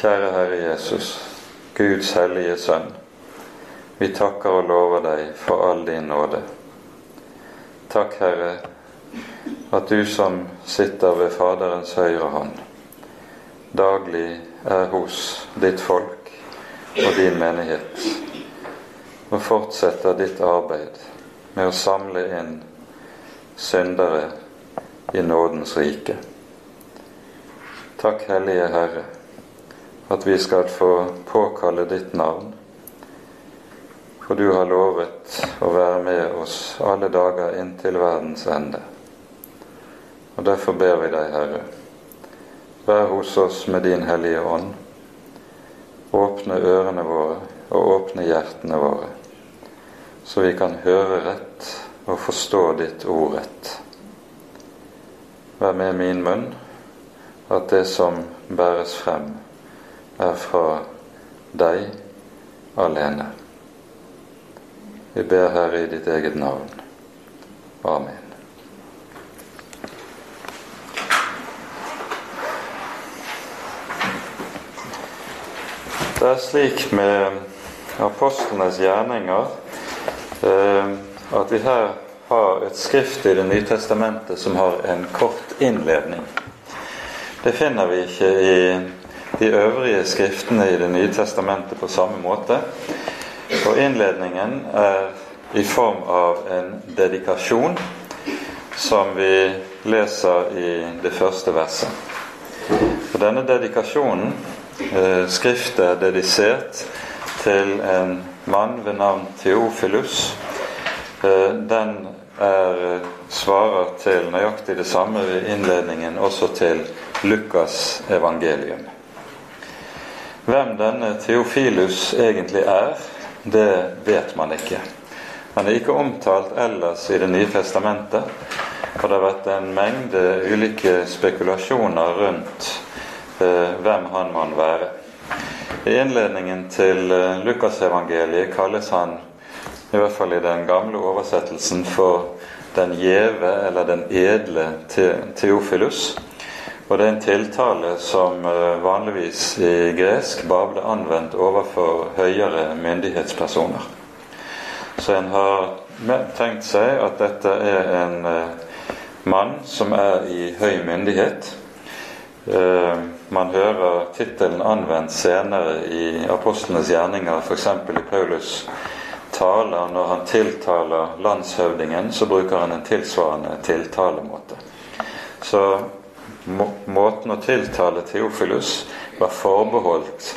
Kjære Herre Jesus, Guds hellige Sønn. Vi takker og lover deg for all din nåde. Takk, Herre, at du som sitter ved Faderens høyre hånd, daglig er hos ditt folk og din menighet, og fortsetter ditt arbeid med å samle inn syndere i nådens rike. Takk, Hellige Herre, at vi skal få påkalle ditt navn, for du har lovet å være med oss alle dager inntil verdens ende. Og derfor ber vi deg, Herre, vær hos oss med din Hellige Ånd. Åpne ørene våre og åpne hjertene våre, så vi kan høre rett og forstå ditt ord rett. Vær med min munn, at det som bæres frem, er fra deg alene. Vi ber Herre i ditt eget navn. Amen. Det er slik med apostlenes gjerninger eh, at vi her har et skrift i Det nye testamentet som har en kort innledning. Det finner vi ikke i de øvrige skriftene i Det nye testamentet på samme måte. Og innledningen er i form av en dedikasjon som vi leser i det første verset. Og Denne dedikasjonen, eh, skriftet er dedisert til en mann ved navn Theofilus. Eh, den er, eh, svarer til nøyaktig det samme ved innledningen også til Lukas evangelium. Hvem denne Theofilus egentlig er, det vet man ikke. Han er ikke omtalt ellers i Det nye testamentet, og det har vært en mengde ulike spekulasjoner rundt eh, hvem han må være. I innledningen til eh, Lukasevangeliet kalles han, i hvert fall i den gamle oversettelsen, for den gjeve eller den edle Theofilus. Og det er en tiltale som eh, vanligvis i gresk bare ble anvendt overfor høyere myndighetspersoner. Så en har tenkt seg at dette er en eh, mann som er i høy myndighet. Eh, man hører tittelen anvendt senere i apostlenes gjerninger, f.eks. i Paulus' taler. Når han tiltaler landshøvdingen, så bruker han en tilsvarende tiltalemåte. Så måten å tiltale Theofilus var forbeholdt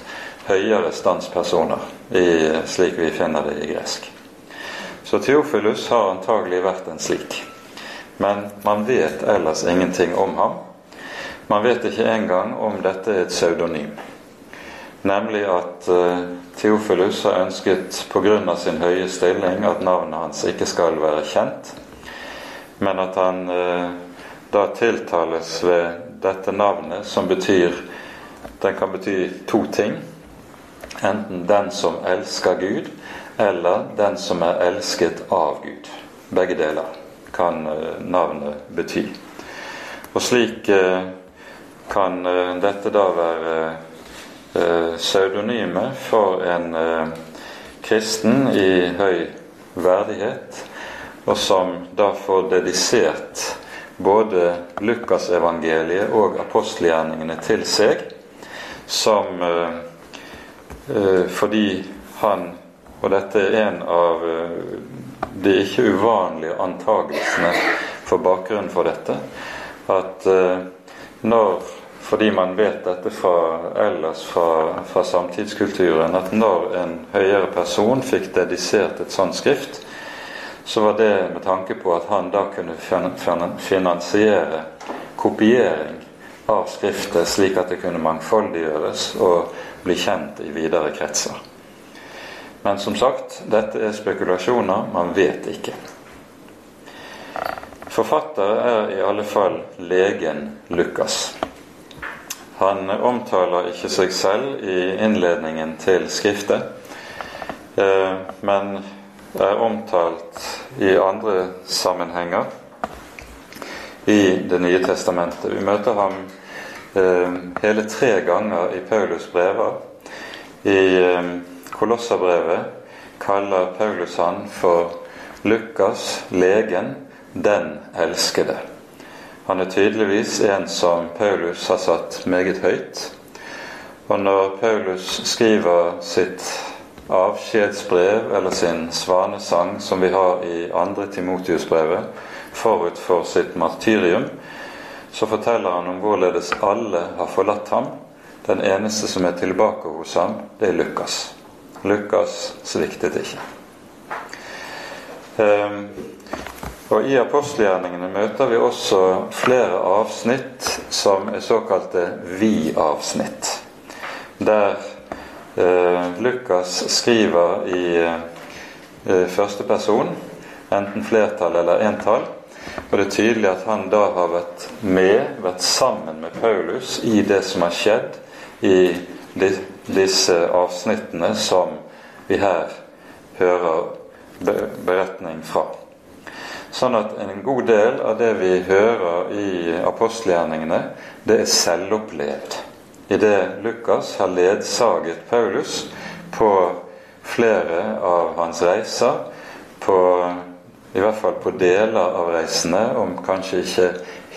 høyere standspersoner, slik vi finner det i gresk. Så Theofilus har antagelig vært en slik. Men man vet ellers ingenting om ham. Man vet ikke engang om dette er et pseudonym. Nemlig at uh, Theofilus har ønsket pga. sin høye stilling at navnet hans ikke skal være kjent, men at han uh, da tiltales ved dette navnet, som betyr Den kan bety to ting. Enten 'den som elsker Gud', eller 'den som er elsket av Gud'. Begge deler kan uh, navnet bety. Og slik kan dette da være eh, pseudonyme for en eh, kristen i høy verdighet, og som da får dedisert både Lukasevangeliet og apostelgjerningene til seg, som eh, eh fordi han Og dette er en av eh, de ikke uvanlige antagelsene for bakgrunnen for dette. At når fordi man vet dette fra, ellers fra, fra, samtidskulturen, at når en høyere person fikk dedisert et sånt skrift, så var det med tanke på at han da kunne finansiere kopiering av skriftet, slik at det kunne mangfoldiggjøres og bli kjent i videre kretser. Men som sagt, dette er spekulasjoner. Man vet ikke. Forfatter er i alle fall legen Lukas. Han omtaler ikke seg selv i innledningen til skriftet, eh, men er omtalt i andre sammenhenger i Det nye testamentet. Vi møter ham eh, hele tre ganger i Paulus' brever. I eh, Kolosserbrevet kaller Paulus han for Lukas, legen, den elskede. Han er tydeligvis en som Paulus har satt meget høyt. Og når Paulus skriver sitt avskjedsbrev, eller sin svanesang, som vi har i andre Timotius-brevet, forut for sitt martyrium, så forteller han om hvorledes alle har forlatt ham. Den eneste som er tilbake hos ham, det er Lukas. Lukas sviktet ikke. Um, og I apostelgjerningene møter vi også flere avsnitt som er såkalte vi-avsnitt. Der Lukas skriver i eh, første person, enten flertall eller entall. Og det er tydelig at han da har vært med, vært sammen med Paulus i det som har skjedd i disse avsnittene som vi her hører beretning fra. Sånn at en god del av det vi hører i apostelgjerningene, det er selvopplevd. I det Lukas har ledsaget Paulus på flere av hans reiser, på, i hvert fall på deler av reisene, om kanskje ikke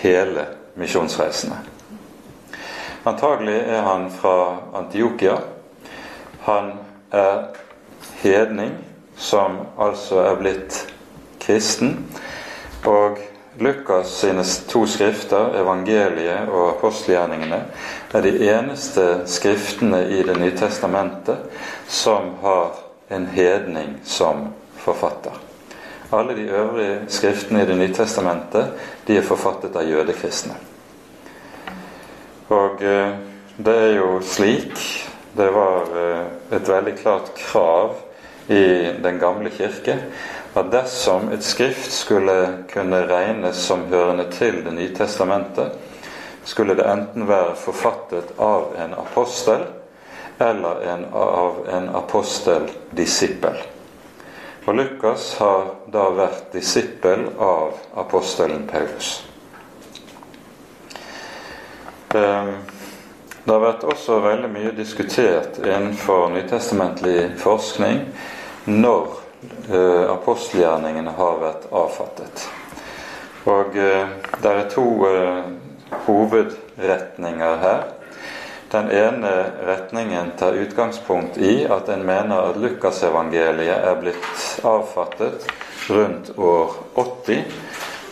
hele misjonsreisene. Antagelig er han fra Antiokia. Han er hedning, som altså er blitt kristen. Og Lukas sine to skrifter, evangeliet og apostelgjerningene, er de eneste skriftene i Det nye testamentet som har en hedning som forfatter. Alle de øvrige skriftene i Det nye testamentet de er forfattet av jødekristne. Og eh, det er jo slik Det var eh, et veldig klart krav i Den gamle kirke at dersom et skrift skulle kunne regnes som hørende til Det nye testamentet, skulle det enten være forfattet av en apostel eller en, av en aposteldisippel. Og Lukas har da vært disippel av apostelen Paulus. Ehm, det har vært også veldig mye diskutert innenfor nytestamentlig forskning når eh, apostelgjerningene har vært avfattet. Og eh, det er to eh, hovedretninger her. Den ene retningen tar utgangspunkt i at en mener at Lukasevangeliet er blitt avfattet rundt år 80,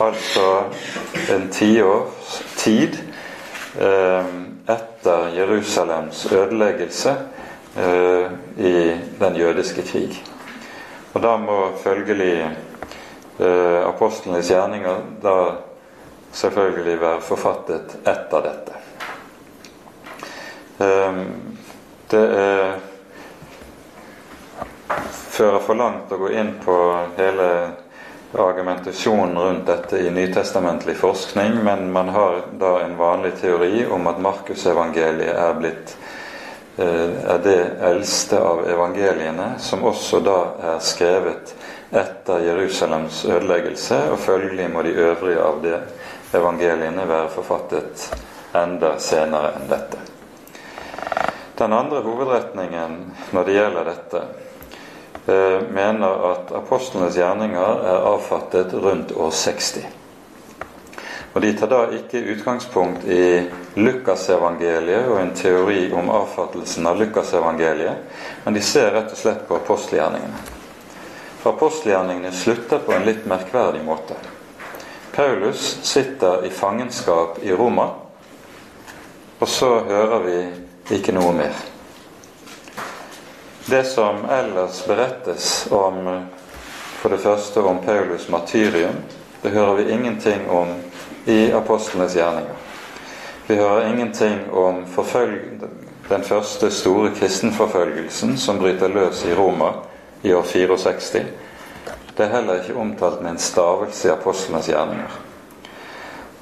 altså en tiårs tid eh, etter Jerusalems ødeleggelse i den jødiske krig. Og da må følgelig eh, apostlenes gjerninger da selvfølgelig være forfattet etter dette. Eh, det er fører for langt å gå inn på hele argumentasjonen rundt dette i nytestamentlig forskning, men man har da en vanlig teori om at Markusevangeliet er blitt er det eldste av evangeliene, som også da er skrevet etter Jerusalems ødeleggelse, og følgelig må de øvrige av de evangeliene være forfattet enda senere enn dette. Den andre hovedretningen når det gjelder dette, eh, mener at apostlenes gjerninger er avfattet rundt år 60. Og De tar da ikke utgangspunkt i Lukasevangeliet og en teori om avfattelsen av Lukasevangeliet, men de ser rett og slett på apostelgjerningene. For apostelgjerningene slutter på en litt merkverdig måte. Paulus sitter i fangenskap i Roma, og så hører vi ikke noe mer. Det som ellers berettes om, for det første om Paulus' martyrium, det hører vi ingenting om i apostlenes gjerninger. Vi hører ingenting om den første store kristenforfølgelsen som bryter løs i Roma i år 64. Det er heller ikke omtalt med en stavelse i apostlenes gjerninger.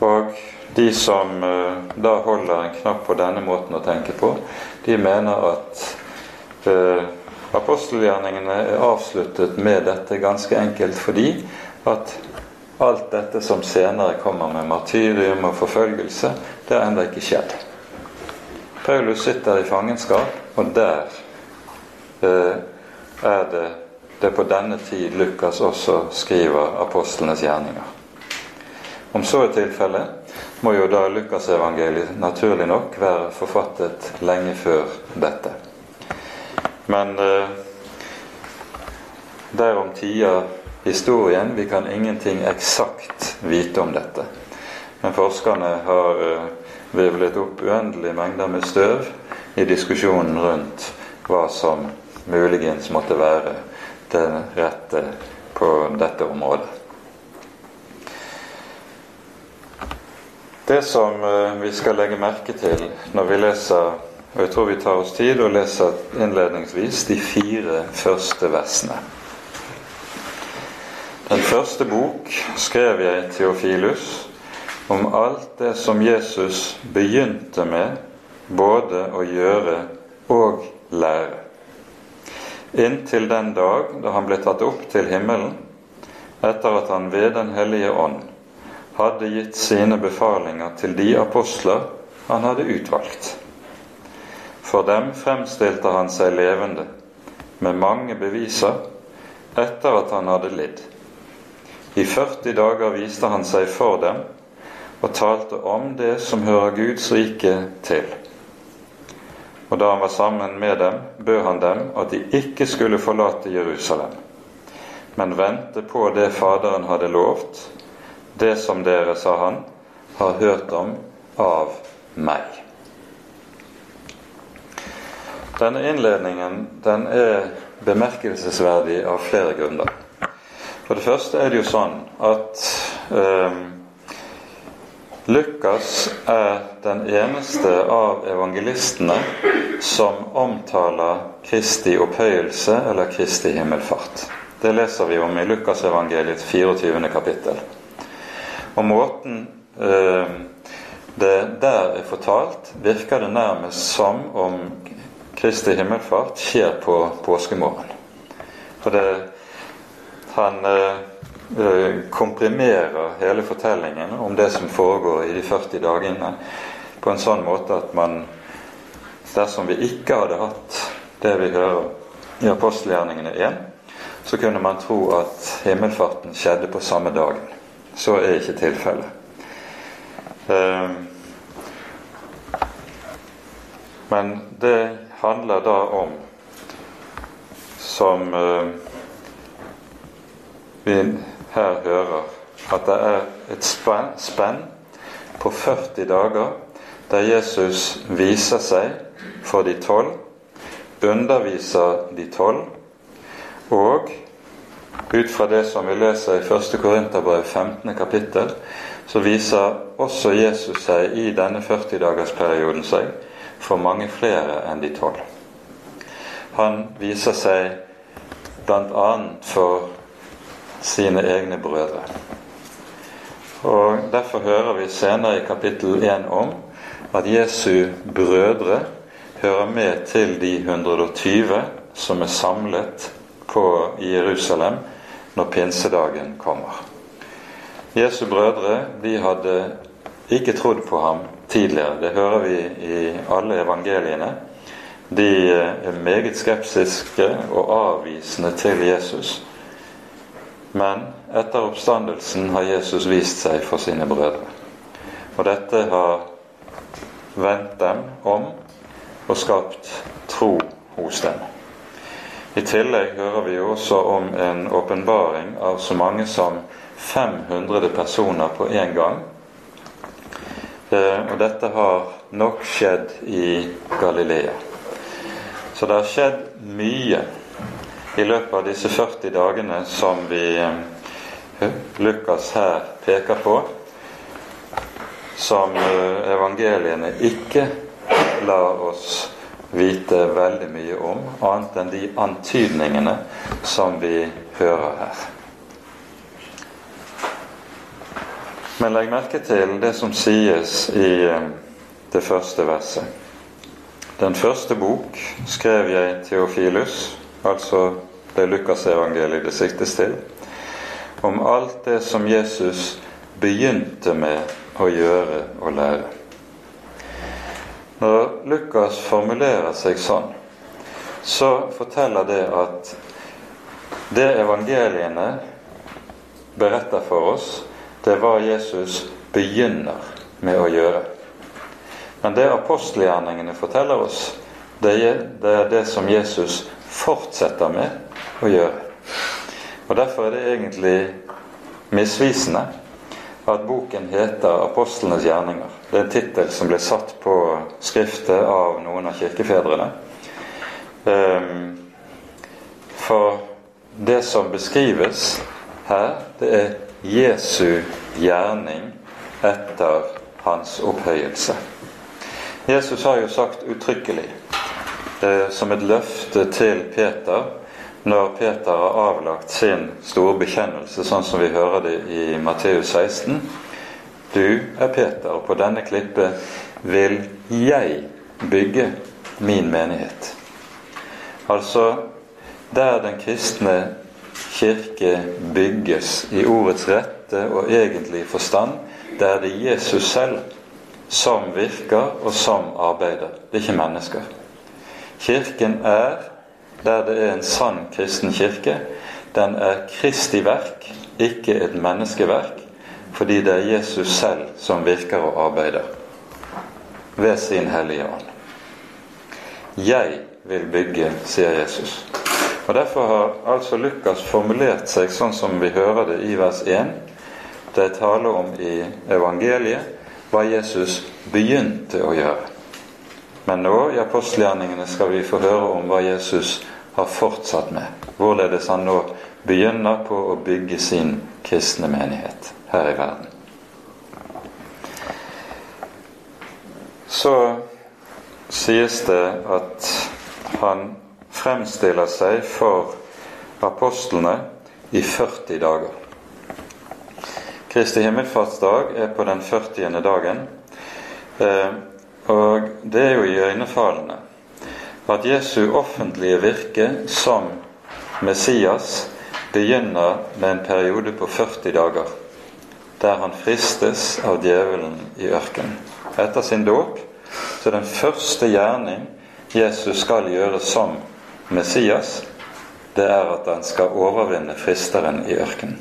Og de som uh, da holder en knapp på denne måten å tenke på, de mener at uh, apostelgjerningene er avsluttet med dette ganske enkelt fordi at Alt dette som senere kommer med martyrium og forfølgelse, det har ennå ikke skjedd. Paulus sitter i fangenskap, og der eh, er det det på denne tid Lukas også skriver apostlenes gjerninger. Om så er tilfellet, må jo da Lukasevangeliet naturlig nok være forfattet lenge før dette. Men eh, derom tider historien. Vi kan ingenting eksakt vite om dette. Men forskerne har vevlet opp uendelige mengder med støv i diskusjonen rundt hva som muligens måtte være det rette på dette området. Det som eh, vi skal legge merke til når vi leser og jeg tror vi tar oss tid og leser innledningsvis de fire første versene. Den første bok skrev jeg Theofilus om alt det som Jesus begynte med både å gjøre og lære, inntil den dag da han ble tatt opp til himmelen, etter at han ved Den hellige ånd hadde gitt sine befalinger til de apostler han hadde utvalgt. For dem fremstilte han seg levende, med mange beviser, etter at han hadde lidd. I 40 dager viste han seg for dem og talte om det som hører Guds rike til. Og da han var sammen med dem, bød han dem at de ikke skulle forlate Jerusalem, men vente på det Faderen hadde lovt, det som dere, sa han, har hørt om av meg. Denne innledningen den er bemerkelsesverdig av flere grunner. For det første er det jo sånn at eh, Lukas er den eneste av evangelistene som omtaler Kristi opphøyelse eller Kristi himmelfart. Det leser vi om i Lukasevangeliets 24. kapittel. Og måten eh, det der er fortalt, virker det nærmest som om Kristi himmelfart skjer på påskemorgen. For det, han eh, komprimerer hele fortellingen om det som foregår i de 40 dagene, på en sånn måte at man Dersom vi ikke hadde hatt det vi hører i apostelgjerningene 1, så kunne man tro at himmelfarten skjedde på samme dagen. Så er ikke tilfellet. Eh, men det handler da om, som vi her hører, at det er et spenn på 40 dager der Jesus viser seg for de tolv, underviser de tolv, og ut fra det som vi leser i 1. Korinterbrev 15. kapittel, så viser også Jesus seg i denne 40-dagersperioden seg for mange flere enn de tolv. Han viser seg bl.a. for sine egne brødre. Og Derfor hører vi senere i kapittel 1 om at Jesu brødre hører med til de 120 som er samlet på Jerusalem når pinsedagen kommer. Jesu brødre de hadde ikke trodd på ham tidligere. Det hører vi i alle evangeliene. De er meget skeptiske og avvisende til Jesus. Men etter oppstandelsen har Jesus vist seg for sine brødre. Og dette har vendt dem om og skapt tro hos dem. I tillegg hører vi også om en åpenbaring av så mange som 500 personer på én gang Eh, og dette har nok skjedd i Galilea. Så det har skjedd mye i løpet av disse 40 dagene som vi eh, Lukas her peker på, som eh, evangeliene ikke lar oss vite veldig mye om, annet enn de antydningene som vi hører her. Men legg merke til det som sies i eh, det første verset. Den første bok skrev jeg Theofilus, altså det Lukasevangeliet det siktes til, om alt det som Jesus begynte med å gjøre og lære. Når Lukas formulerer seg sånn, så forteller det at det evangeliene beretter for oss, det hva Jesus begynner med å gjøre. Men det apostelgjerningene forteller oss, det er det som Jesus fortsetter med å gjøre. Og Derfor er det egentlig misvisende at boken heter 'Apostlenes gjerninger'. Det er en tittel som ble satt på skriftet av noen av kirkefedrene. Ehm, for det som beskrives her, det er Jesu gjerning etter hans opphøyelse. Jesus har jo sagt uttrykkelig, eh, som et løfte til Peter, når Peter har avlagt sin store bekjennelse, sånn som vi hører det i Matteus 16 Du er Peter, og på denne klippet vil jeg bygge min menighet. Altså der den kristne kirke bygges i ordets rette og egentlige forstand, der er det Jesus selv som virker og som arbeider. Det er ikke mennesker. Kirken er der det er en sann kristen kirke. Den er Kristi verk, ikke et menneskeverk, fordi det er Jesus selv som virker og arbeider ved sin Hellige Ånd. Jeg vil bygge, sier Jesus. Og Derfor har altså Lukas formulert seg sånn som vi hører det i vers 1. Det er tale om i evangeliet hva Jesus begynte å gjøre. Men nå i apostelgjerningene skal vi få høre om hva Jesus har fortsatt med. Hvorledes han nå begynner på å bygge sin kristne menighet her i verden. Så sies det at han fremstiller seg for apostlene i 40 dager. Kristi himmelfartsdag er på den 40. dagen. Eh, og det er jo iøynefallende at Jesu offentlige virke som Messias begynner med en periode på 40 dager, der han fristes av djevelen i ørkenen. Etter sin dåp så den første gjerning Jesus skal gjøre som Messias, det er at han skal overvinne fristeren i ørkenen.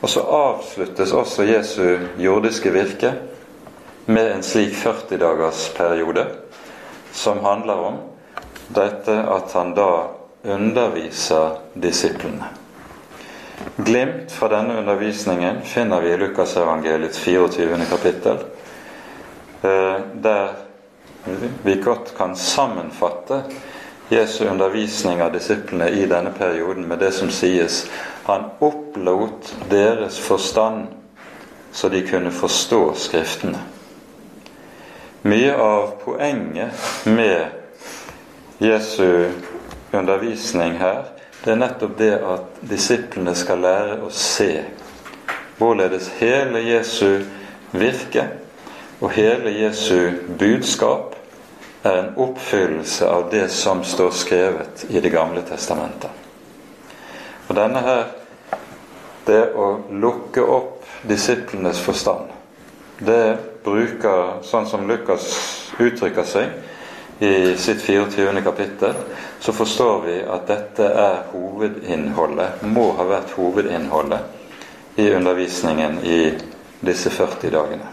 Og så avsluttes også Jesu jordiske virke med en slik 40-dagers periode, som handler om dette at han da underviser disiplene. Glimt fra denne undervisningen finner vi i Lukasevangeliets 24. kapittel, eh, der vi godt kan sammenfatte Jesu undervisning av disiplene i denne perioden med det som sies Han opplot deres forstand så de kunne forstå Skriftene. Mye av poenget med Jesu undervisning her, det er nettopp det at disiplene skal lære å se hvorledes hele Jesu virke og hele Jesu budskap er en oppfyllelse av det som står skrevet i Det gamle testamentet. Og denne her, det å lukke opp disiplenes forstand, det bruker, sånn som Lukas uttrykker seg i sitt 24. kapittel, så forstår vi at dette er hovedinnholdet, må ha vært hovedinnholdet i undervisningen i disse 40 dagene.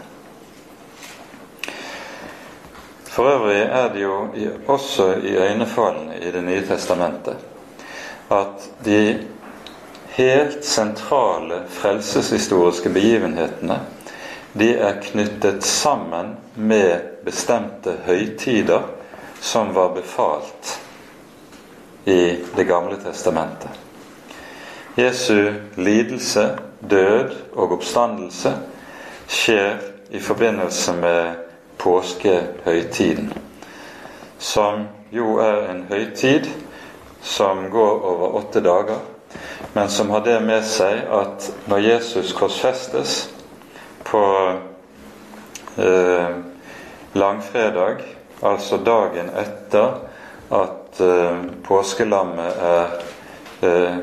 For øvrig er det jo også i øynefallene i Det nye testamentet at de helt sentrale frelseshistoriske begivenhetene de er knyttet sammen med bestemte høytider som var befalt i Det gamle testamentet. Jesu lidelse, død og oppstandelse skjer i forbindelse med påskehøytiden, som jo er en høytid som går over åtte dager, men som har det med seg at når Jesus korsfestes på eh, langfredag, altså dagen etter at eh, påskelammet er eh,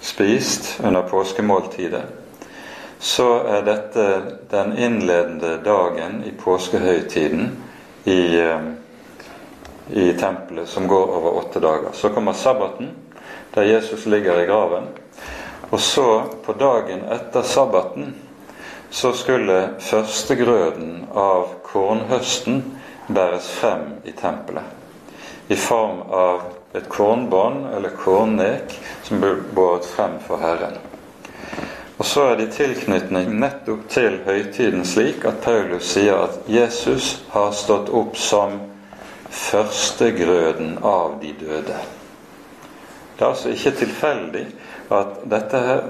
spist under påskemåltidet, så er dette den innledende dagen i påskehøytiden i, eh, i tempelet som går over åtte dager. Så kommer sabbaten, der Jesus ligger i graven. Og så, på dagen etter sabbaten, så skulle førstegrøden av kornhøsten bæres frem i tempelet. I form av et kornbånd eller kornnek som ble båret frem for Herren. Og så er det i tilknytning nettopp til høytiden slik at Paulus sier at Jesus har stått opp som førstegrøden av de døde. Det er altså ikke tilfeldig at dette her,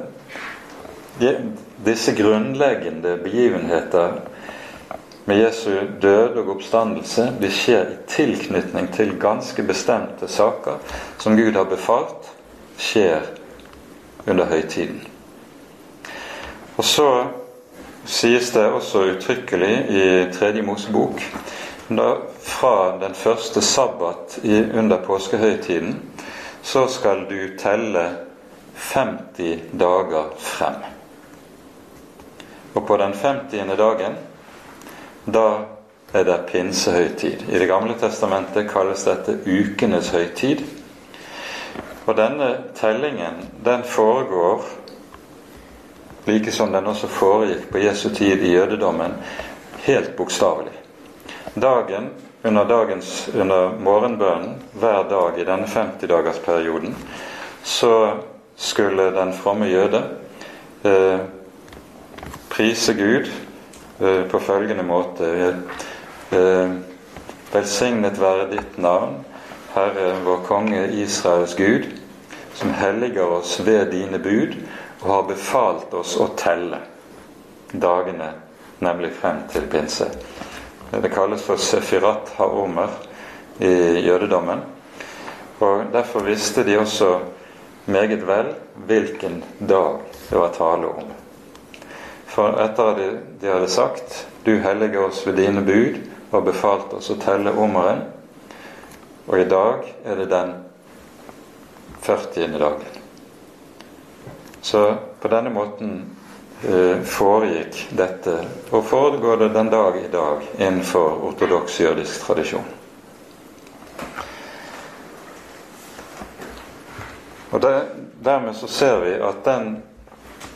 disse grunnleggende begivenheter med Jesu død og oppstandelse de skjer i tilknytning til ganske bestemte saker som Gud har befalt skjer under høytiden. Og så sies det også uttrykkelig i Tredje Mosebok fra den første sabbat under påskehøytiden så skal du telle 50 dager frem. Og på den 50. dagen da er det pinsehøytid. I Det gamle testamentet kalles dette ukenes høytid. Og denne tellingen den foregår like som den også foregikk på Jesu tid i jødedommen, helt bokstavelig. Dagen under, dagens, under morgenbønnen hver dag i denne 50-dagersperioden så skulle den fromme jøde eh, prise Gud eh, på følgende måte eh, Velsignet være ditt navn, Herre vår konge Israels Gud, som helliger oss ved dine bud og har befalt oss å telle dagene, nemlig frem til pinse. Det kalles for sefirat ha-omer i jødedommen. Og Derfor visste de også meget vel hvilken dag det var tale om. For etter at de hadde sagt 'Du hellige oss ved dine bud' og befalt oss å telle ommeren, og i dag er det den 40. dagen. Så på denne måten eh, foregikk dette, og foregår det den dag i dag innenfor ortodoks jødisk tradisjon. Og der, Dermed så ser vi at den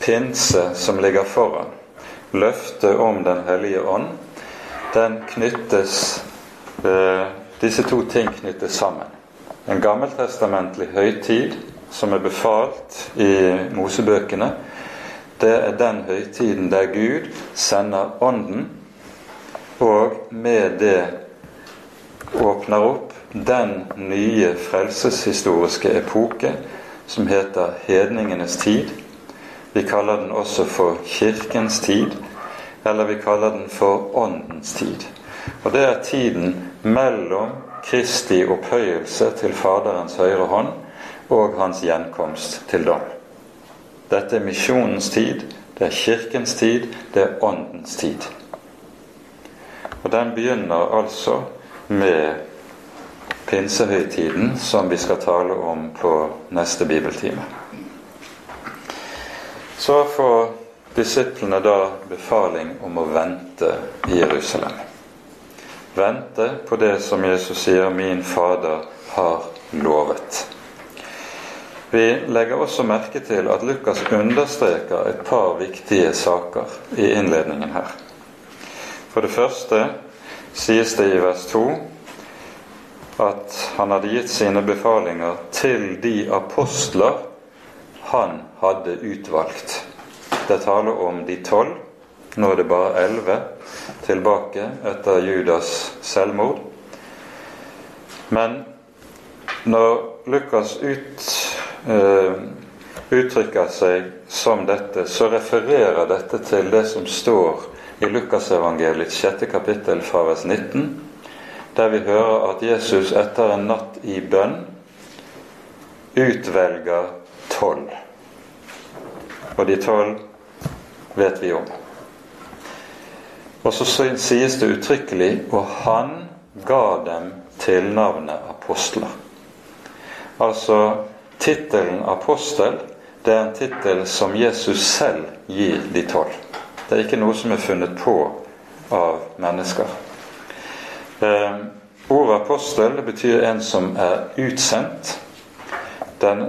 pinse som ligger foran, løftet om Den hellige ånd, den knyttes eh, Disse to ting knyttes sammen. En gammeltestamentlig høytid som er befalt i Mosebøkene, det er den høytiden der Gud sender Ånden, og med det åpner opp den nye frelseshistoriske epoke som heter hedningenes tid. Vi kaller den også for kirkens tid, eller vi kaller den for åndens tid. Og det er tiden mellom Kristi opphøyelse til Faderens høyre hånd og hans gjenkomst til dom. Dette er misjonens tid, det er kirkens tid, det er åndens tid. Og den begynner altså med pinsehøytiden, som vi skal tale om på neste bibeltime. Så får disiplene da befaling om å vente i Jerusalem. Vente på det som Jesus sier 'min Fader har lovet'. Vi legger også merke til at Lukas understreker et par viktige saker i innledningen her. For det første sies det i vers 2 at han hadde gitt sine befalinger til de apostler han hadde utvalgt. Det taler om de tolv. Nå er det bare elleve tilbake etter Judas selvmord. Men når Lukas ut uh, uttrykker seg som dette, så refererer dette til det som står i Lukasevangeliets sjette kapittel fra vers 19, der vi hører at Jesus etter en natt i bønn utvelger tolv. Og de tolv vet vi om. Og så sies det uttrykkelig og han ga dem tilnavnet apostler. Altså Tittelen apostel det er en tittel som Jesus selv gir de tolv. Det er ikke noe som er funnet på av mennesker. Eh, ordet apostel betyr en som er utsendt. Den,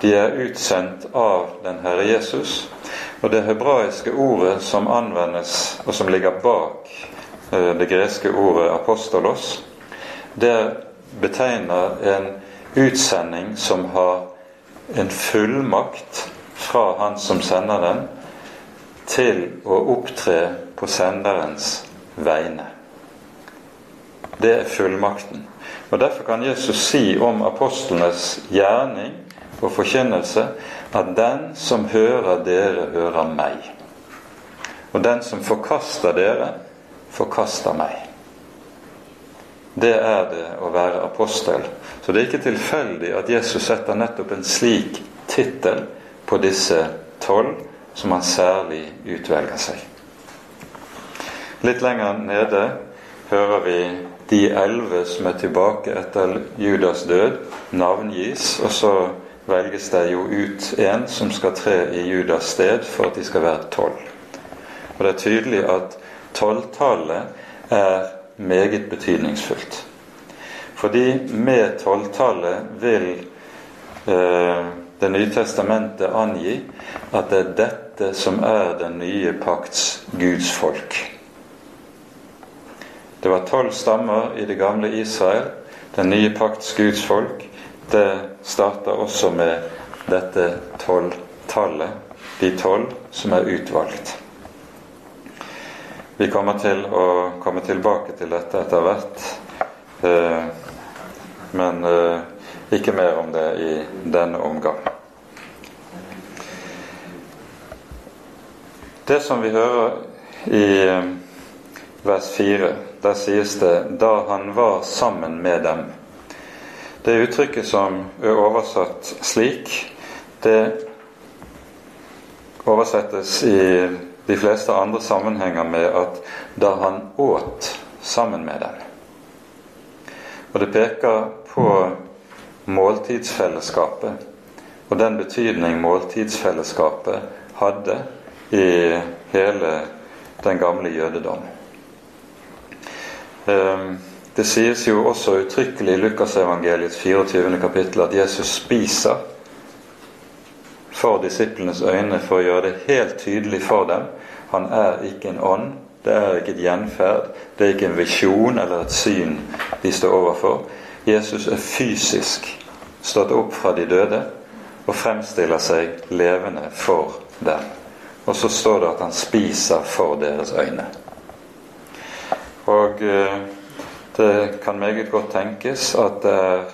de er utsendt av den Herre Jesus. Og det hebraiske ordet som anvendes, og som ligger bak eh, det greske ordet apostolos, det betegner en utsending som har en fullmakt fra han som sender den, til å opptre på senderens vegne. Det er fullmakten. Og Derfor kan Jesus si om apostlenes gjerning og forkynnelse at den som hører dere, hører meg. Og den som forkaster dere, forkaster meg. Det er det å være apostel. Så det er ikke tilfeldig at Jesus setter nettopp en slik tittel på disse tolv, som han særlig utvelger seg. Litt lenger nede hører vi de elleve som er tilbake etter Judas død, navngis. Og så velges det jo ut en som skal tre i Judas sted for at de skal være tolv. Og det er tydelig at tolvtallet er meget betydningsfullt. Fordi med tolvtallet vil eh, Det nye testamentet angi at det er dette som er den nye pakts Guds folk. Det var tolv stammer i det gamle Israel. Den nye pakts Guds folk. Det starter også med dette tolvtallet. De tolv som er utvalgt. Vi kommer til å komme tilbake til dette etter hvert. Eh, men eh, ikke mer om det i denne omgang. Det som vi hører i eh, vers 4 der sies det 'da han var sammen med dem'. Det uttrykket som er oversatt slik, det oversettes i de fleste andre sammenhenger med at 'da han åt sammen med dem'. Og det peker på måltidsfellesskapet og den betydning måltidsfellesskapet hadde i hele den gamle jødedom. Ehm, det sies jo også uttrykkelig i Lukasevangeliets 24. kapittel at Jesus spiser for disiplenes øyne for å gjøre det helt tydelig for dem. Han er ikke en ånd, det er ikke et gjenferd, det er ikke en visjon eller et syn de står overfor. Jesus er fysisk stått opp fra de døde og fremstiller seg levende for dem. Og så står det at han spiser for deres øyne. Og eh, det kan meget godt tenkes at det er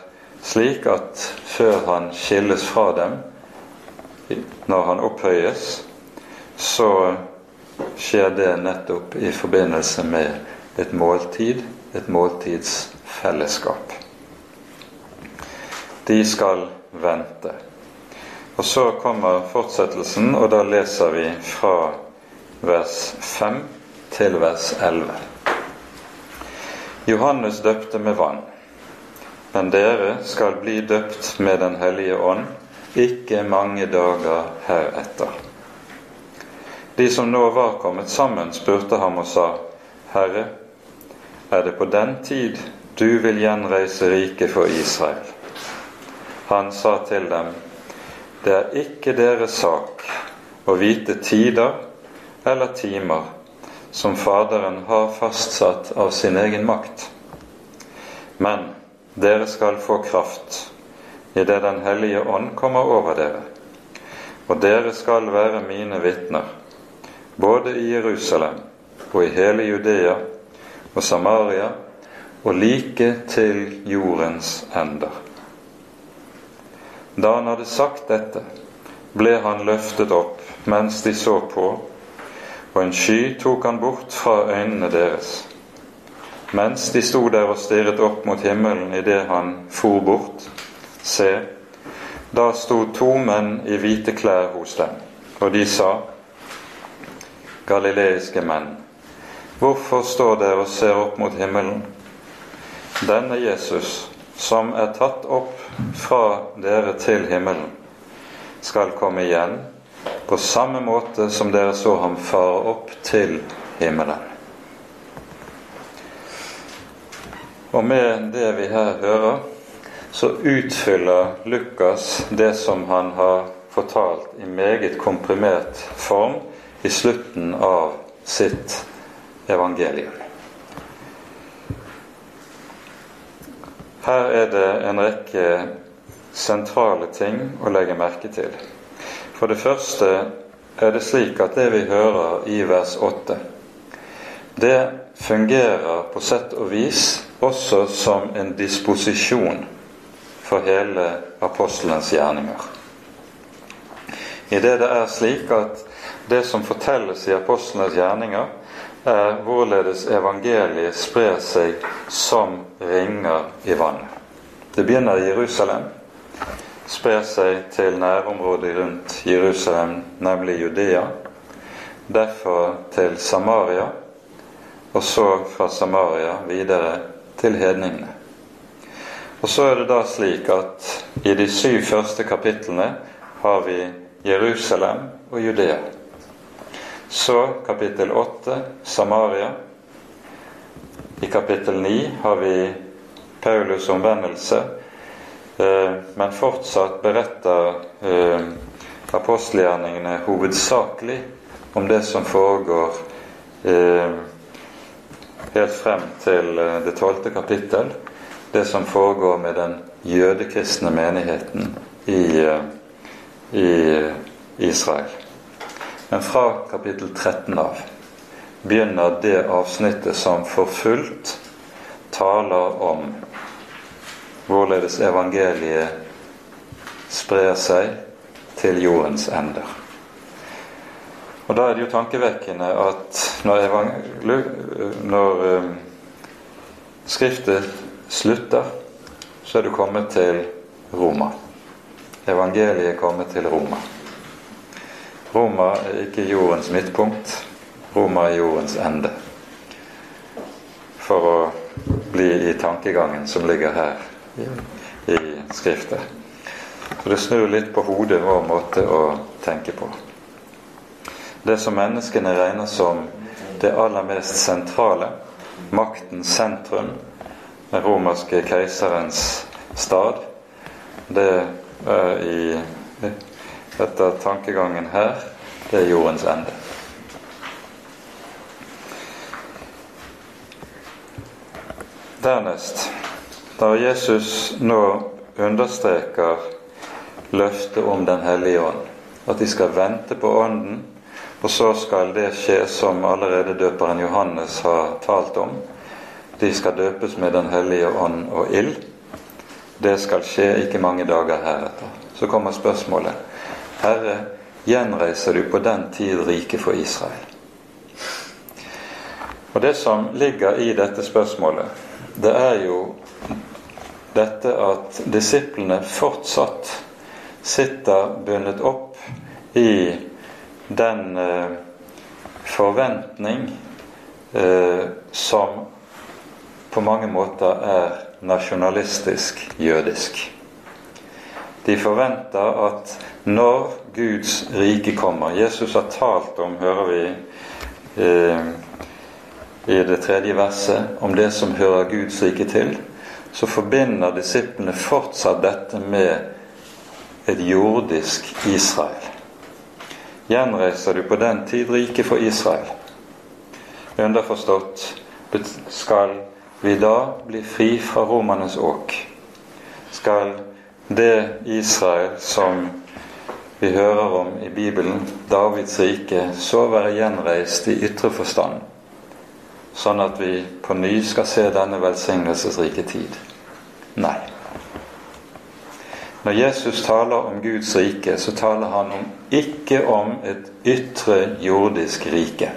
slik at før han skilles fra dem, når han opphøyes, så skjer det nettopp i forbindelse med et måltid, et måltidsfellesskap. De skal vente. Og så kommer fortsettelsen, og da leser vi fra vers 5 til vers 11. Johannes døpte med vann, men dere skal bli døpt med Den hellige ånd ikke mange dager heretter. De som nå var kommet sammen, spurte ham og sa, Herre, er det på den tid du vil gjenreise riket for Israel? Han sa til dem, det er ikke deres sak å vite tider eller timer som Faderen har fastsatt av sin egen makt. Men dere skal få kraft idet Den hellige ånd kommer over dere. Og dere skal være mine vitner, både i Jerusalem og i hele Judea og Samaria og like til jordens ender. Da han hadde sagt dette, ble han løftet opp mens de så på, og en sky tok han bort fra øynene deres. Mens de sto der og stirret opp mot himmelen idet han for bort, se, da sto to menn i hvite klær hos dem, og de sa, Galileiske menn, hvorfor står dere og ser opp mot himmelen? Denne Jesus, som er tatt opp fra dere til himmelen, skal komme igjen på samme måte som dere så ham fare opp til himmelen. Og med det vi her hører, så utfyller Lukas det som han har fortalt i meget komprimert form i slutten av sitt evangelium. Her er det en rekke sentrale ting å legge merke til. For det første er det slik at det vi hører i vers 8, det fungerer på sett og vis også som en disposisjon for hele apostelens gjerninger. I det det er slik at det som fortelles i apostlenes gjerninger, er hvorledes evangeliet sprer seg som ringer i vannet. Det begynner i Jerusalem, sprer seg til nærområdet rundt Jerusalem, nemlig Judea. Derfor til Samaria, og så fra Samaria videre til hedningene. Og så er det da slik at i de syv første kapitlene har vi Jerusalem og Judea. Så kapittel 8 Samaria. I kapittel 9 har vi Paulus' omvendelse, men fortsatt beretter eh, apostelgjerningene hovedsakelig om det som foregår eh, helt frem til det tolvte kapittel, det som foregår med den jødekristne menigheten i, i Israel. Men fra kapittel 13 av begynner det avsnittet som for fullt taler om hvorledes evangeliet sprer seg til jordens ender. Og Da er det jo tankevekkende at når, når um, Skriftet slutter, så er du kommet til Roma. Evangeliet er kommet til Roma. Roma er ikke jordens midtpunkt. Roma er jordens ende. For å bli i tankegangen som ligger her i Skriftet. Så det snur litt på hodet vår måte å tenke på. Det som menneskene regner som det aller mest sentrale, maktens sentrum, den romerske keiserens stad, det er i etter tankegangen her, det er jordens ende. Dernest, da Jesus nå understreker løftet om Den hellige ånd, at de skal vente på Ånden, og så skal det skje som allerede døperen Johannes har talt om. De skal døpes med Den hellige ånd og ild. Det skal skje ikke mange dager heretter. Så kommer spørsmålet Herre, gjenreiser du på den tid riket for Israel? Og Det som ligger i dette spørsmålet, det er jo dette at disiplene fortsatt sitter bundet opp i den eh, forventning eh, som på mange måter er nasjonalistisk jødisk. De forventer at når Guds rike kommer Jesus har talt om, hører vi eh, i det tredje verset, om det som hører Guds rike til, så forbinder disiplene fortsatt dette med et jordisk Israel. Gjenreiser du på den tid riket for Israel? Underforstått skal vi da bli fri fra romernes åk? Skal det Israel som vi hører om i Bibelen, Davids rike, så være gjenreist i ytre forstand, sånn at vi på ny skal se denne velsignelsesrike tid? Nei. Når Jesus taler om Guds rike, så taler han om, ikke om et ytre jordisk rike.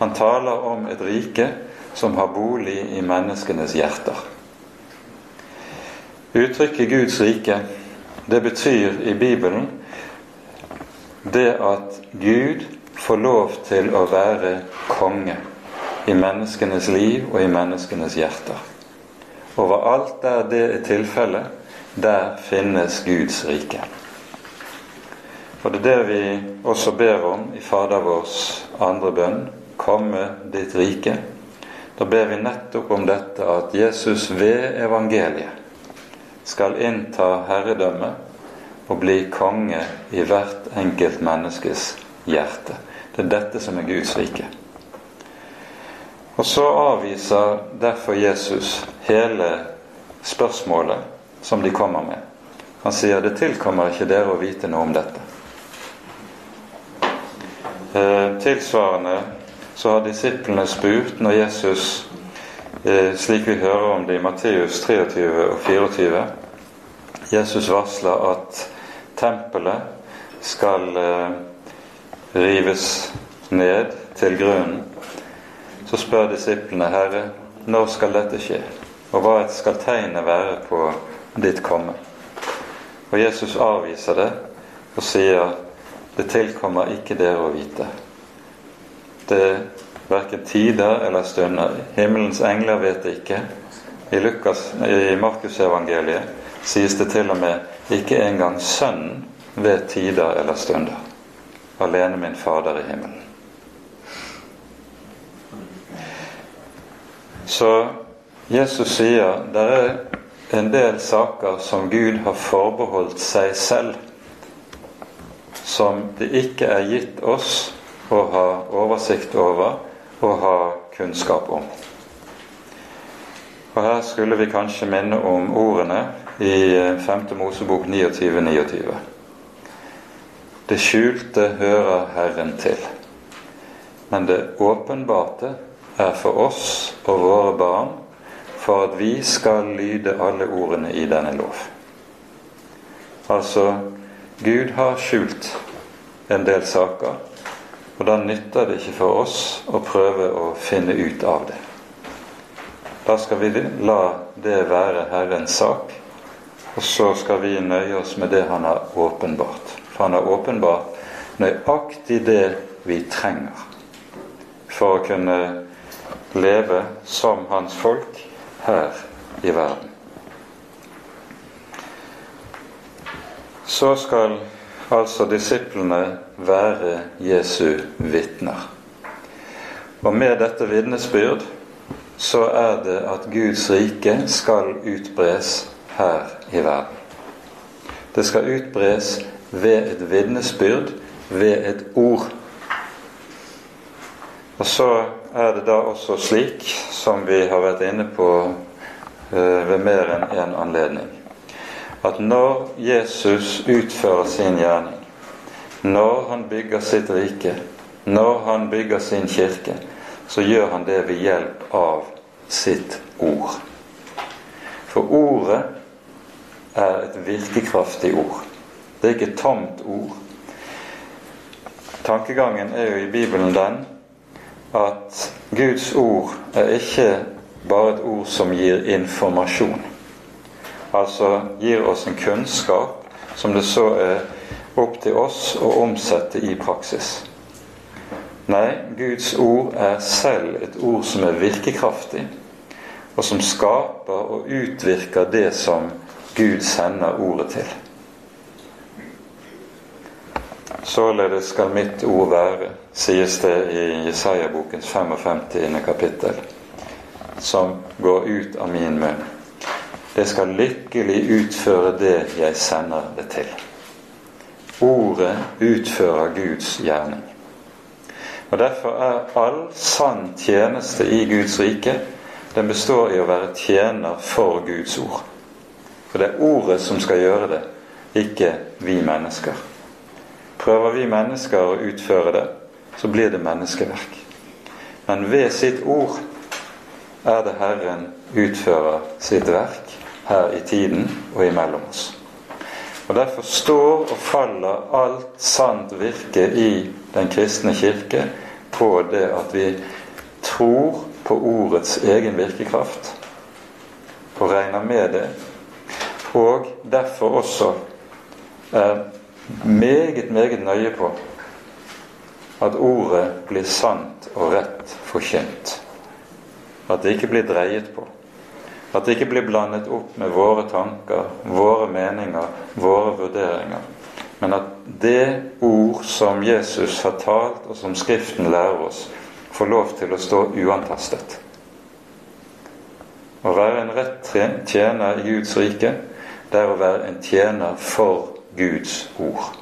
Han taler om et rike som har bolig i menneskenes hjerter. Uttrykket Guds rike, det betyr i Bibelen det at Gud får lov til å være konge i menneskenes liv og i menneskenes hjerter. Overalt der det er tilfellet, der finnes Guds rike. Og det er det vi også ber om i Fader vårs andre bønn komme ditt rike. da ber vi nettopp om dette at Jesus ved evangeliet skal innta herredømme og bli konge i hvert enkelt menneskes hjerte. Det er dette som er Guds rike. Og så avviser derfor Jesus hele spørsmålet som de kommer med. Han sier det tilkommer ikke dere å vite noe om dette. Eh, tilsvarende så har disiplene spurt når Jesus, eh, slik vi hører om det i Matteus 23 og 24 Jesus varsler at tempelet skal eh, rives ned til grunnen. Så spør disiplene, Herre, når skal dette skje? Og hva skal tegnet være på ditt komme? Og Jesus avviser det og sier det tilkommer ikke dere å vite. Det er verken tider eller stunder. Himmelens engler vet det ikke. I, Lukas, i Markusevangeliet sies det til og med ikke engang Sønnen vet tider eller stunder. Alene min Fader i himmelen. Så Jesus sier det er en del saker som Gud har forbeholdt seg selv som det ikke er gitt oss å ha oversikt over og ha kunnskap om. Og Her skulle vi kanskje minne om ordene i 5. Mosebok 29, 29. Det skjulte hører Herren til, men det åpenbarte er for oss og våre barn for at vi skal lyde alle ordene i denne lov. Altså Gud har skjult en del saker, og da nytter det ikke for oss å prøve å finne ut av det. Da skal vi la det være Herrens sak, og så skal vi nøye oss med det Han har åpenbart. For Han har åpenbart nøyaktig det vi trenger for å kunne leve som Hans folk her i verden. så skal altså disiplene være Jesu vitner. Og med dette vitnesbyrd så er det at Guds rike skal utbres her i verden. Det skal utbres ved et vitnesbyrd, ved et ord. Og så er det da også slik, som vi har vært inne på eh, ved mer enn én en anledning, at når Jesus utfører sin gjerning, når han bygger sitt rike, når han bygger sin kirke, så gjør han det ved hjelp av sitt ord. For ordet er et virkekraftig ord. Det er ikke et tomt ord. Tankegangen er jo i Bibelen den at Guds ord er ikke bare et ord som gir informasjon altså gir oss en kunnskap som det så er opp til oss å omsette i praksis. Nei, Guds ord er selv et ord som er virkekraftig, og som skaper og utvirker det som Gud sender ordet til. Således skal mitt ord være, sies det i Jesaja-bokens 55. kapittel, som går ut av min munn det skal lykkelig utføre det jeg sender det til. Ordet utfører Guds gjerning. Og Derfor er all sann tjeneste i Guds rike den består i å være tjener for Guds ord. For det er ordet som skal gjøre det, ikke vi mennesker. Prøver vi mennesker å utføre det, så blir det menneskeverk. Men ved sitt ord er det Herren utfører sitt verk her i tiden og imellom oss. Og Derfor står og faller alt sant virke i Den kristne kirke på det at vi tror på ordets egen virkekraft og regner med det, og derfor også er meget, meget nøye på at ordet blir sant og rett forkynt. At det ikke blir dreiet på. At det ikke blir blandet opp med våre tanker, våre meninger, våre vurderinger. Men at det ord som Jesus har talt, og som Skriften lærer oss, får lov til å stå uantastet. Å være en rett tjener i Guds rike, det er å være en tjener for Guds ord.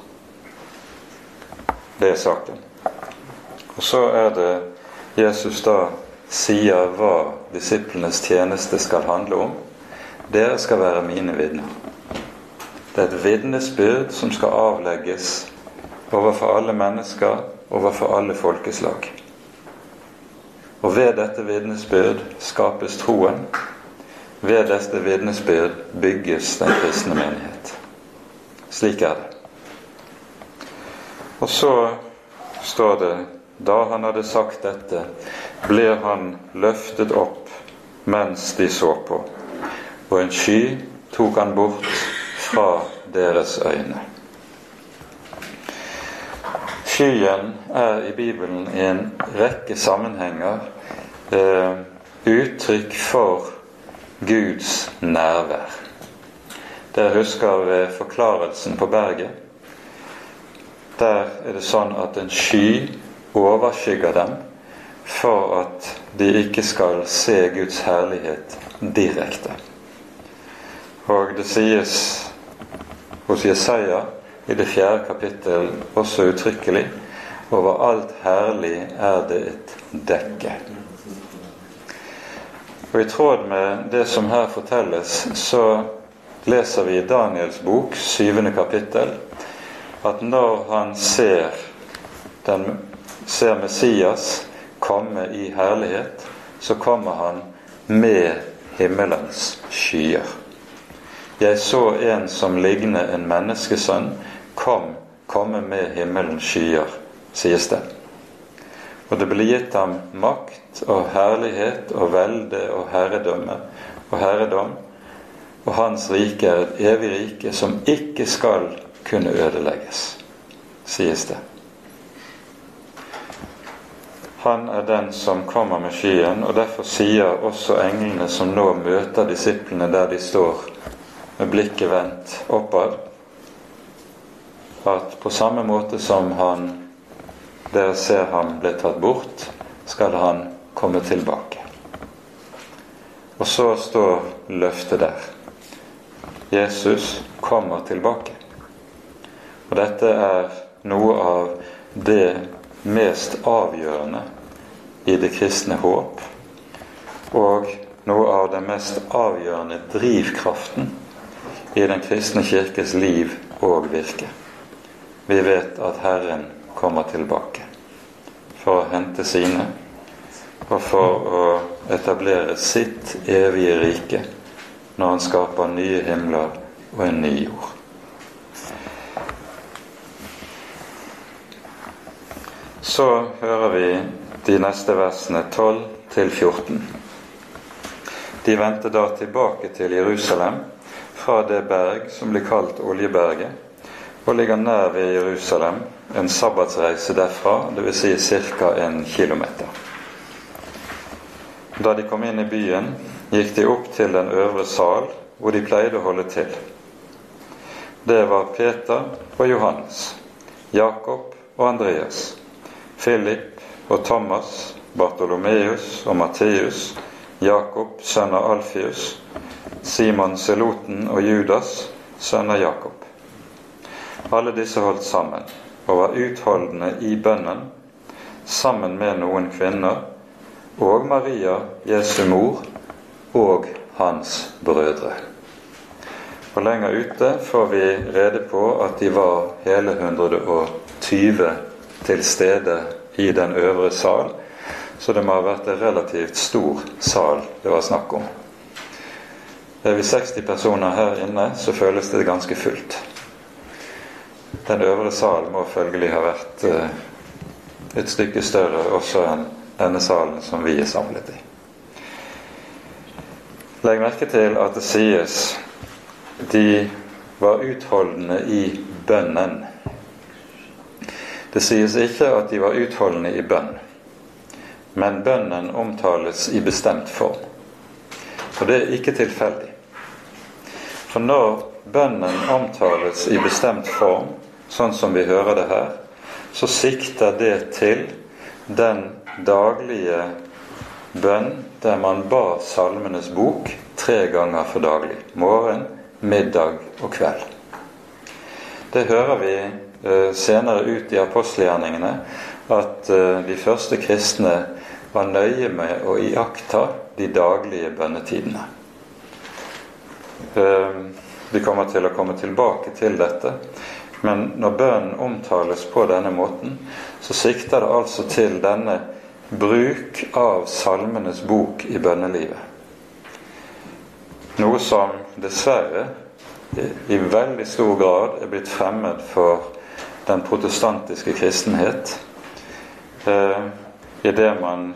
Det er saken. Og så er det Jesus da sier hva disiplenes tjeneste skal handle om. Dere skal være mine vitner. Det er et vitnesbyrd som skal avlegges overfor alle mennesker, overfor alle folkeslag. Og ved dette vitnesbyrd skapes troen. Ved dette vitnesbyrd bygges den kristne menighet. Slik er det. Og så står det da han hadde sagt dette, ble han løftet opp mens de så på, og en sky tok han bort fra deres øyne. Skyen er i Bibelen i en rekke sammenhenger eh, uttrykk for Guds nærvær. Dere husker ved forklarelsen på berget. Der er det sånn at en sky overskygger dem for at de ikke skal se Guds herlighet direkte. Og det sies hos Jesaja i det fjerde kapittel også uttrykkelig over alt herlig er det et dekke. Og I tråd med det som her fortelles, så leser vi i Daniels bok, syvende kapittel, at når han ser, den, ser Messias komme i herlighet, så kommer han med himmelens skyer. Jeg så en som ligne en menneskesønn, kom, komme med himmelens skyer, sies det. Og det ble gitt ham makt og herlighet og velde og herredømme og herredom, og hans rike er et evig rike som ikke skal kunne ødelegges, sies det. Han er den som kommer med skyen, og derfor sier også englene som nå møter disiplene der de står med blikket vendt oppad, at på samme måte som han dere ser ham ble tatt bort, skal han komme tilbake. Og så står løftet der. Jesus kommer tilbake. Og dette er noe av det mest avgjørende i det kristne håp, og noe av den mest avgjørende drivkraften i Den kristne kirkes liv og virke. Vi vet at Herren kommer tilbake for å hente sine, og for å etablere sitt evige rike når han skaper nye himler og en ny jord. Så hører vi de neste versene 12 til 14. De vendte da tilbake til Jerusalem fra det berg som blir kalt Oljeberget, og ligger nær ved Jerusalem, en sabbatsreise derfra, dvs. Si ca. en kilometer. Da de kom inn i byen, gikk de opp til den øvre sal, hvor de pleide å holde til. Det var Peter og Johannes, Jakob og Andreas Philip og Thomas, Bartolomeus og Matteus, Jakob, sønn av Alfius, Simon Seloten og Judas, sønn av Jakob. Alle disse holdt sammen og var utholdende i bønnen sammen med noen kvinner og Maria, Jesu mor, og hans brødre. Og lenger ute får vi rede på at de var hele 120 til stede i den øvre sal, så det må ha vært en relativt stor sal det var snakk om. Er vi 60 personer her inne, så føles det ganske fullt. Den øvre sal må følgelig ha vært eh, et stykke større også enn denne salen som vi er samlet i. Legg merke til at det sies de var utholdende i bønnen. Det sies ikke at de var utholdende i bønn, men bønnen omtales i bestemt form. Og det er ikke tilfeldig. For når bønnen omtales i bestemt form, sånn som vi hører det her, så sikter det til den daglige bønn der man ba Salmenes bok tre ganger for daglig. Morgen, middag og kveld. Det hører vi eh, senere ut i apostelgjerningene at eh, de første kristne var nøye med å iaktta de daglige bønnetidene. Eh, vi kommer til å komme tilbake til dette, men når bønnen omtales på denne måten, så sikter det altså til denne bruk av Salmenes bok i bønnelivet. Noe som dessverre i veldig stor grad er blitt fremmed for den protestantiske kristenhet. Eh, Idet man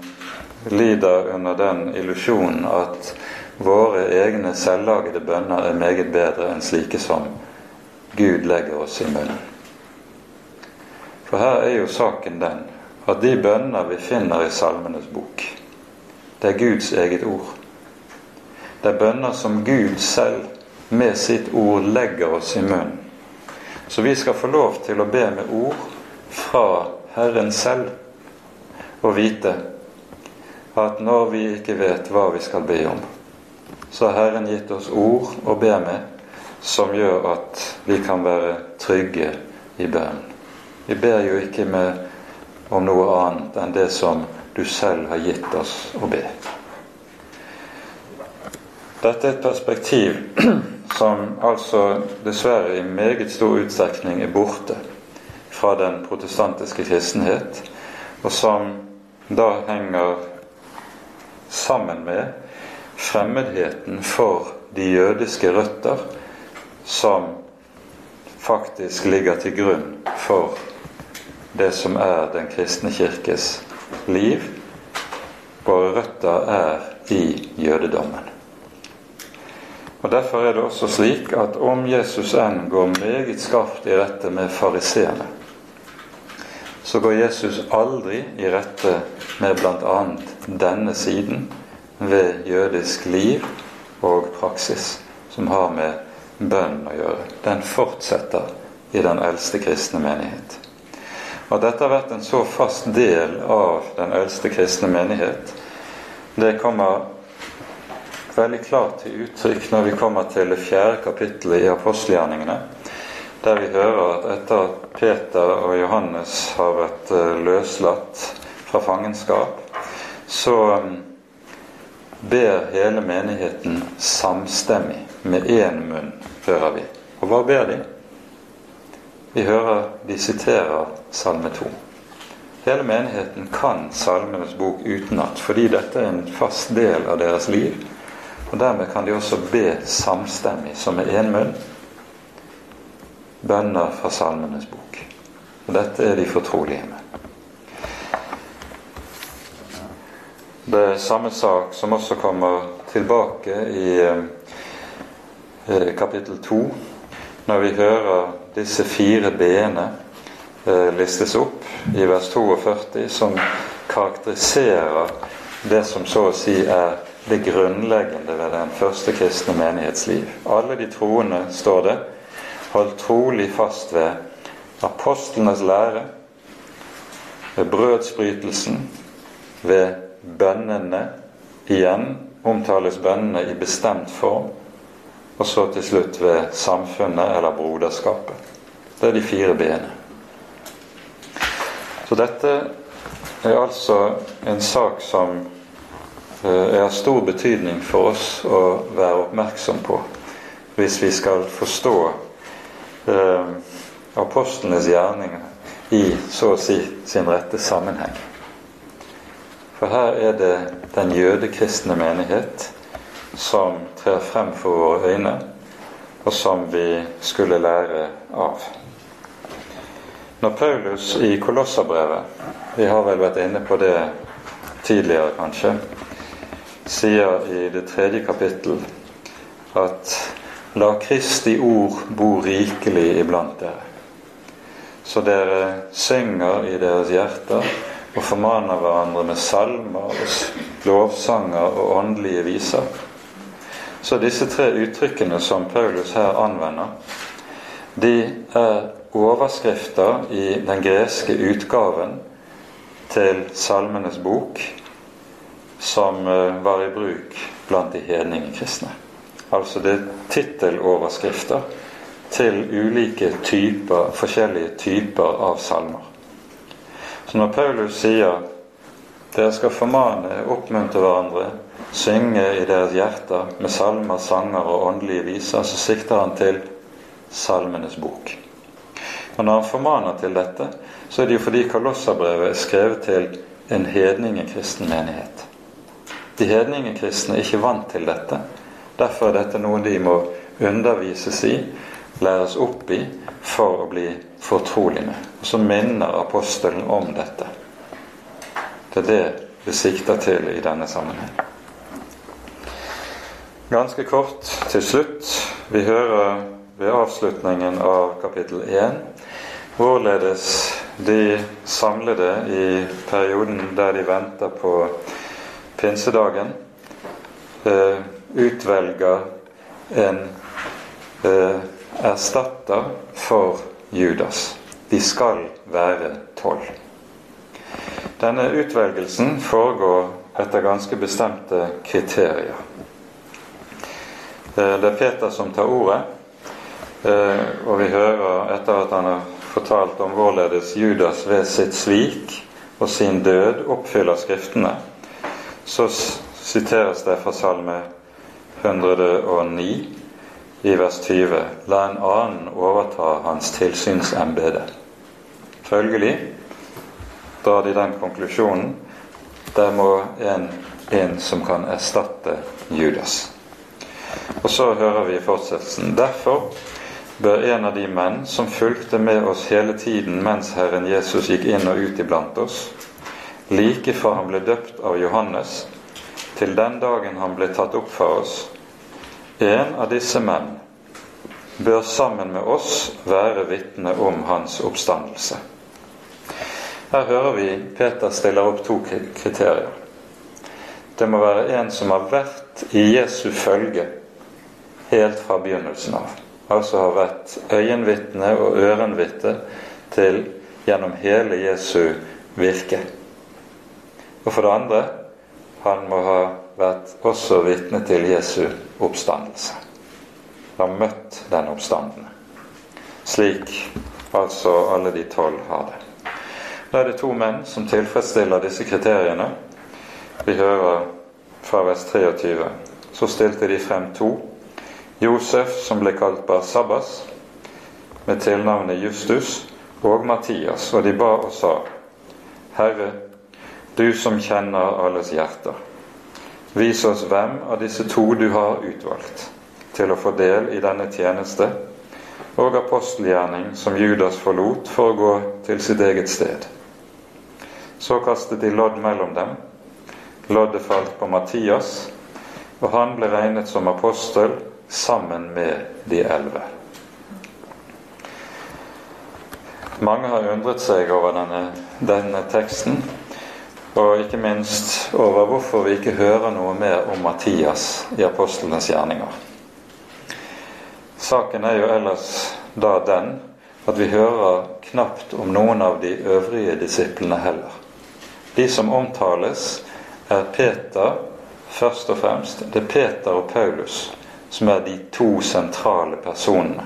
lider under den illusjonen at våre egne selvlagede bønner er meget bedre enn slike som Gud legger oss i munnen. For her er jo saken den at de bønner vi finner i Salmenes bok, det er Guds eget ord. Det er bønner som Gud selv med sitt ord legger oss i munnen. Så vi skal få lov til å be med ord fra Herren selv og vite at når vi ikke vet hva vi skal be om, så har Herren gitt oss ord å be med som gjør at vi kan være trygge i bønnen. Vi ber jo ikke med, om noe annet enn det som du selv har gitt oss å be. Dette er et perspektiv som altså dessverre i meget stor utstrekning er borte fra den protestantiske kristenhet, og som da henger sammen med fremmedheten for de jødiske røtter som faktisk ligger til grunn for det som er den kristne kirkes liv. Våre røtter er i jødedommen. Og Derfor er det også slik at om Jesus enn går meget skarpt i rette med fariseerne, så går Jesus aldri i rette med bl.a. denne siden ved jødisk liv og praksis, som har med bønn å gjøre. Den fortsetter i den eldste kristne menighet. Og dette har vært en så fast del av den eldste kristne menighet, det kommer veldig klart til uttrykk når vi kommer til det fjerde kapittelet i apostelgjerningene, der vi hører at etter at Peter og Johannes har vært eh, løslatt fra fangenskap, så mm, ber hele menigheten samstemmig med én munn, hører vi. Og hva ber de? Vi hører de siterer Salme 2. Hele menigheten kan Salmenes bok utenat, fordi dette er en fast del av deres liv. Og Dermed kan de også be samstemmig, som med én munn, bønner fra Salmenes bok. Og Dette er de fortrolige med. Det er samme sak som også kommer tilbake i eh, kapittel 2, når vi hører disse fire b-ene eh, listes opp i vers 42, som karakteriserer det som så å si er det grunnleggende ved den første kristne menighetsliv. Alle de troende, står det, holdt trolig fast ved apostlenes lære, ved brødsbrytelsen, ved bønnene. Igjen omtales bønnene i bestemt form og så til slutt ved samfunnet eller broderskapet. Det er de fire b-ene. Så dette er altså en sak som eh, er av stor betydning for oss å være oppmerksom på hvis vi skal forstå eh, apostlenes gjerninger i så å si sin rette sammenheng. For her er det den jødekristne menighet som trer frem for våre øyne, og som vi skulle lære av. Når Paulus i Kolosserbrevet, vi har vel vært inne på det tidligere kanskje, sier i det tredje kapittel at la Kristi ord bo rikelig iblant dere, så dere synger i deres hjerter og formaner hverandre med salmer og lovsanger og åndelige viser så disse tre uttrykkene som Paulus her anvender, de er overskrifter i den greske utgaven til Salmenes bok som eh, var i bruk blant de hedningekristne. Altså det er titteloverskrifter til ulike typer, forskjellige typer av salmer. Så når Paulus sier dere skal formane, oppmuntre hverandre, synge i deres hjerter med salmer, sanger og åndelige viser, så sikter han til Salmenes bok. Og Når han formaner til dette, så er det jo fordi Kolosserbrevet er skrevet til en hedningekristen menighet. De hedningekristne er ikke vant til dette. Derfor er dette noe de må undervises i, læres opp i, for å bli fortrolig med. Og så minner apostelen om dette. Det er det vi sikter til i denne sammenheng. Ganske kort til slutt. Vi hører ved avslutningen av kapittel 1 hvorledes de samlede i perioden der de venter på pinsedagen, eh, utvelger en eh, erstatter for Judas. De skal være tolv. Denne utvelgelsen foregår etter ganske bestemte kriterier. Eh, det er Peter som tar ordet, eh, og vi hører etter at han har fortalt om hvorledes Judas ved sitt svik og sin død oppfyller Skriftene, så siteres det fra Salme 109 i vers 20 La en annen overta hans tilsynsembete. Følgelig drar de den konklusjonen der må en en som kan erstatte Judas. Og så hører vi i fortsettelsen. Derfor bør en av de menn som fulgte med oss hele tiden mens Herren Jesus gikk inn og ut iblant oss, like fra han ble døpt av Johannes, til den dagen han ble tatt opp for oss, en av disse menn bør sammen med oss være vitne om hans oppstandelse. Her hører vi Peter stiller opp to kriterier. Det må være en som har vært i Jesu følge helt fra begynnelsen av. Altså har vært øyenvitne og ørenvitne til gjennom hele Jesu virke. Og for det andre han må ha vært også vitne til Jesu oppstandelse. Har møtt den oppstandende. Slik altså alle de tolv har det. Da er det to menn som tilfredsstiller disse kriteriene. Vi hører fra vers 23. Så stilte de frem to. Josef, som ble kalt Barsabbas, med tilnavnet Justus, og Mattias. Og de ba og sa, Herre, du som kjenner alles hjerter, vis oss hvem av disse to du har utvalgt til å få del i denne tjeneste og apostelgjerning som Judas forlot for å gå til sitt eget sted. Så kastet de lodd mellom dem. Loddet falt på Mattias, og han ble regnet som apostel sammen med de elleve. Mange har undret seg over denne, denne, teksten, og ikke minst over hvorfor vi ikke hører noe mer om Mattias i apostlenes gjerninger. Saken er jo ellers da den at vi hører knapt om noen av de øvrige disiplene heller. De som omtales, er Peter først og fremst. Det er Peter og Paulus som er de to sentrale personene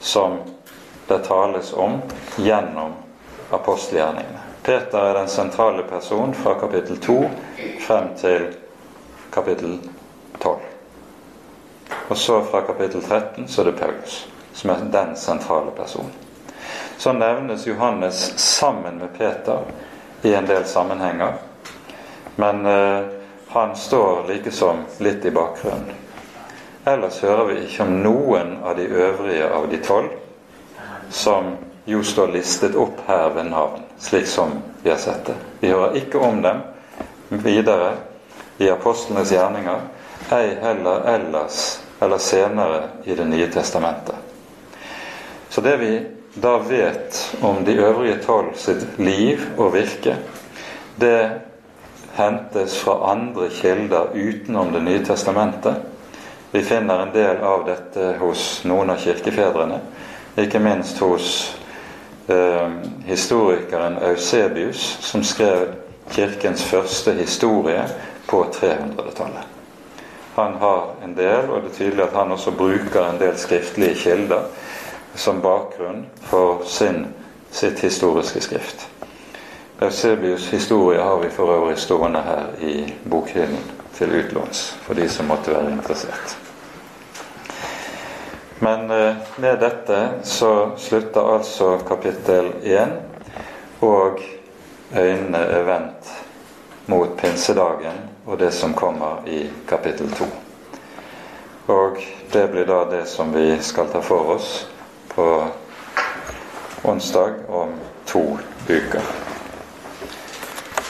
som det tales om gjennom apostelgjerningene. Peter er den sentrale person fra kapittel 2 frem til kapittel 12. Og så fra kapittel 13 så er det Paulus som er den sentrale personen. Så nevnes Johannes sammen med Peter i en del sammenhenger. Men eh, han står likesom litt i bakgrunnen. Ellers hører vi ikke om noen av de øvrige av de tolv, som jo står listet opp her ved navn, slik som vi har sett det. Vi hører ikke om dem videre i apostlenes gjerninger, ei heller ellers eller senere i Det nye testamentet. Så det vi da vet om de øvrige tolv sitt liv og virke, det hentes fra andre kilder utenom Det nye testamentet. Vi finner en del av dette hos noen av kirkefedrene, ikke minst hos eh, historikeren Eusebius, som skrev kirkens første historie på 300-tallet. Han har en del, og det er tydelig at han også bruker en del skriftlige kilder som bakgrunn for sin, sitt historiske skrift. Eusebius' historie har vi for øvrig stående her i bokhyllen til utlåns for de som måtte være interessert. Men eh, med dette så slutter altså kapittel 1, og øynene er vendt mot pinsedagen og det som kommer i kapittel 2. Og det blir da det som vi skal ta for oss på onsdag om to uker.